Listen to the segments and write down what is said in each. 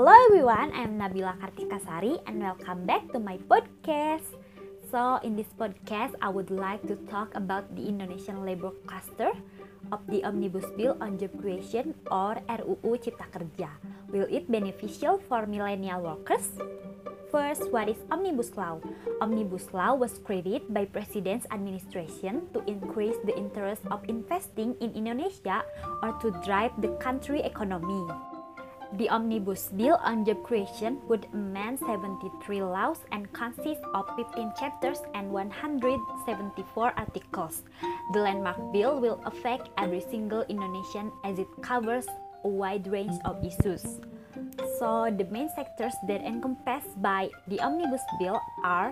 Hello everyone, I'm Nabila Kartikasari and welcome back to my podcast. So, in this podcast, I would like to talk about the Indonesian labor cluster of the Omnibus Bill on Job Creation or RUU Cipta Kerja. Will it beneficial for millennial workers? First, what is Omnibus Law? Omnibus Law was created by President's administration to increase the interest of investing in Indonesia or to drive the country economy. The Omnibus Bill on Job Creation would amend 73 laws and consist of 15 chapters and 174 articles. The landmark bill will affect every single Indonesian as it covers a wide range of issues. So, the main sectors that encompassed by the Omnibus Bill are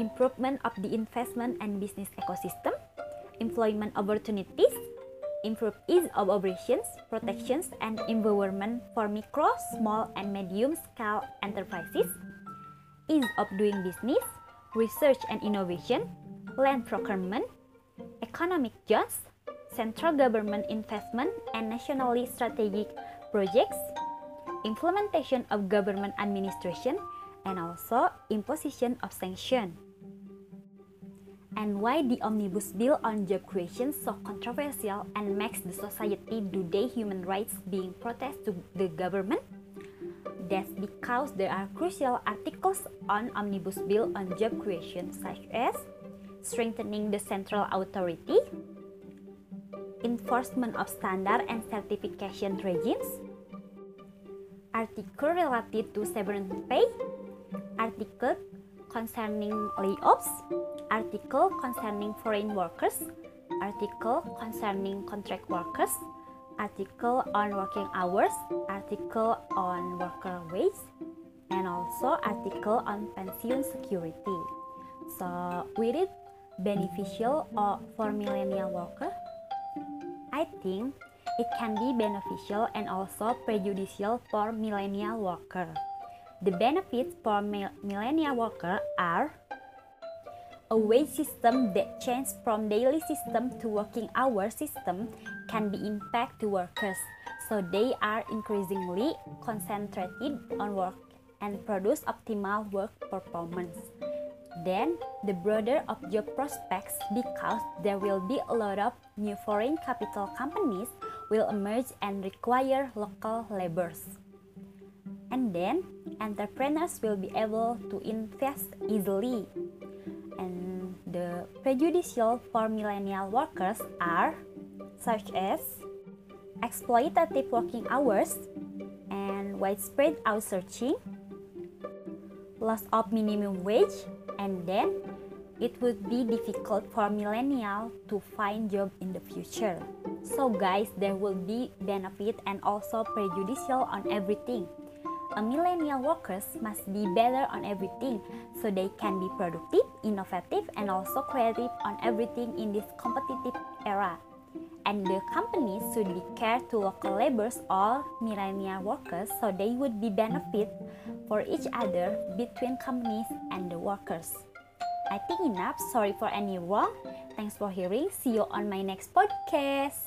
improvement of the investment and business ecosystem, employment opportunities, improve ease of operations, protections, and environment for micro, small, and medium scale enterprises, ease of doing business, research and innovation, land procurement, economic jobs, central government investment, and nationally strategic projects, implementation of government administration, and also imposition of sanction and why the omnibus bill on job creation so controversial and makes the society today human rights being protest to the government? That's because there are crucial articles on omnibus bill on job creation such as strengthening the central authority enforcement of standard and certification regimes article related to severance pay article concerning layoffs article concerning foreign workers, article concerning contract workers, article on working hours, article on worker wage, and also article on pension security. So, will it beneficial or for millennial worker? I think it can be beneficial and also prejudicial for millennial worker. The benefits for millennial worker are a wage system that changes from daily system to working hour system can be impact to workers, so they are increasingly concentrated on work and produce optimal work performance. Then, the broader of job prospects because there will be a lot of new foreign capital companies will emerge and require local laborers. And then, entrepreneurs will be able to invest easily and the prejudicial for millennial workers are such as exploitative working hours and widespread outsourcing, loss of minimum wage, and then it would be difficult for millennial to find job in the future. So guys, there will be benefit and also prejudicial on everything. A millennial workers must be better on everything so they can be productive, innovative, and also creative on everything in this competitive era. And the companies should be care to local laborers or millennial workers so they would be benefit for each other between companies and the workers. I think enough. Sorry for any wrong. Thanks for hearing. See you on my next podcast.